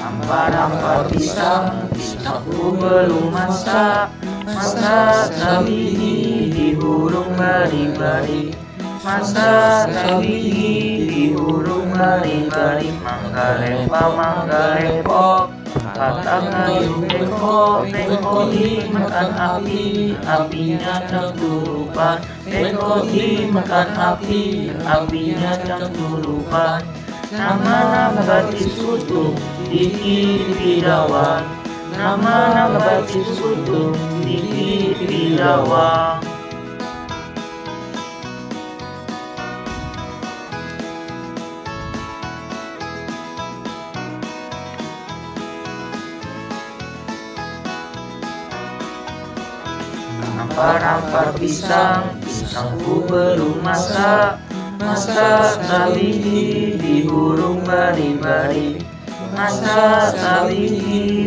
Nampar-nampar pisang, pisangku belum masak Masak tapi dihurung bari-bari Masak tapi dihurung bari-bari Mangga lepa, mangga lepok Kata kayu bengkok, bengkok dimakan api Apinya cangkurupan Bengkok dimakan api Apinya cangkurupan Nama-nama batis kutu Diki bidawan Nama-nama batis kutu Diki bidawan Nampar-nampar pisang, pisangku belum masak Masak tapi dihurung bari-bari. Masak tapi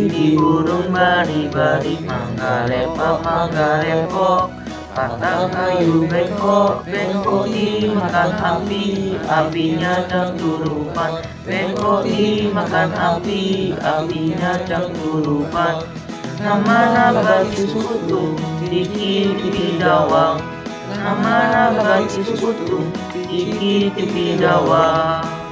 dihurung bari-bari. Mangga lepok, mangga lepok. Patah kayu bengkok, bengkok dimakan api. Apinya cangkurupan Bengkok dimakan api, apinya cangkurupan Nama-nama sekutu Diki tipi dawang Nama-nama sekutu Diki tipi dawang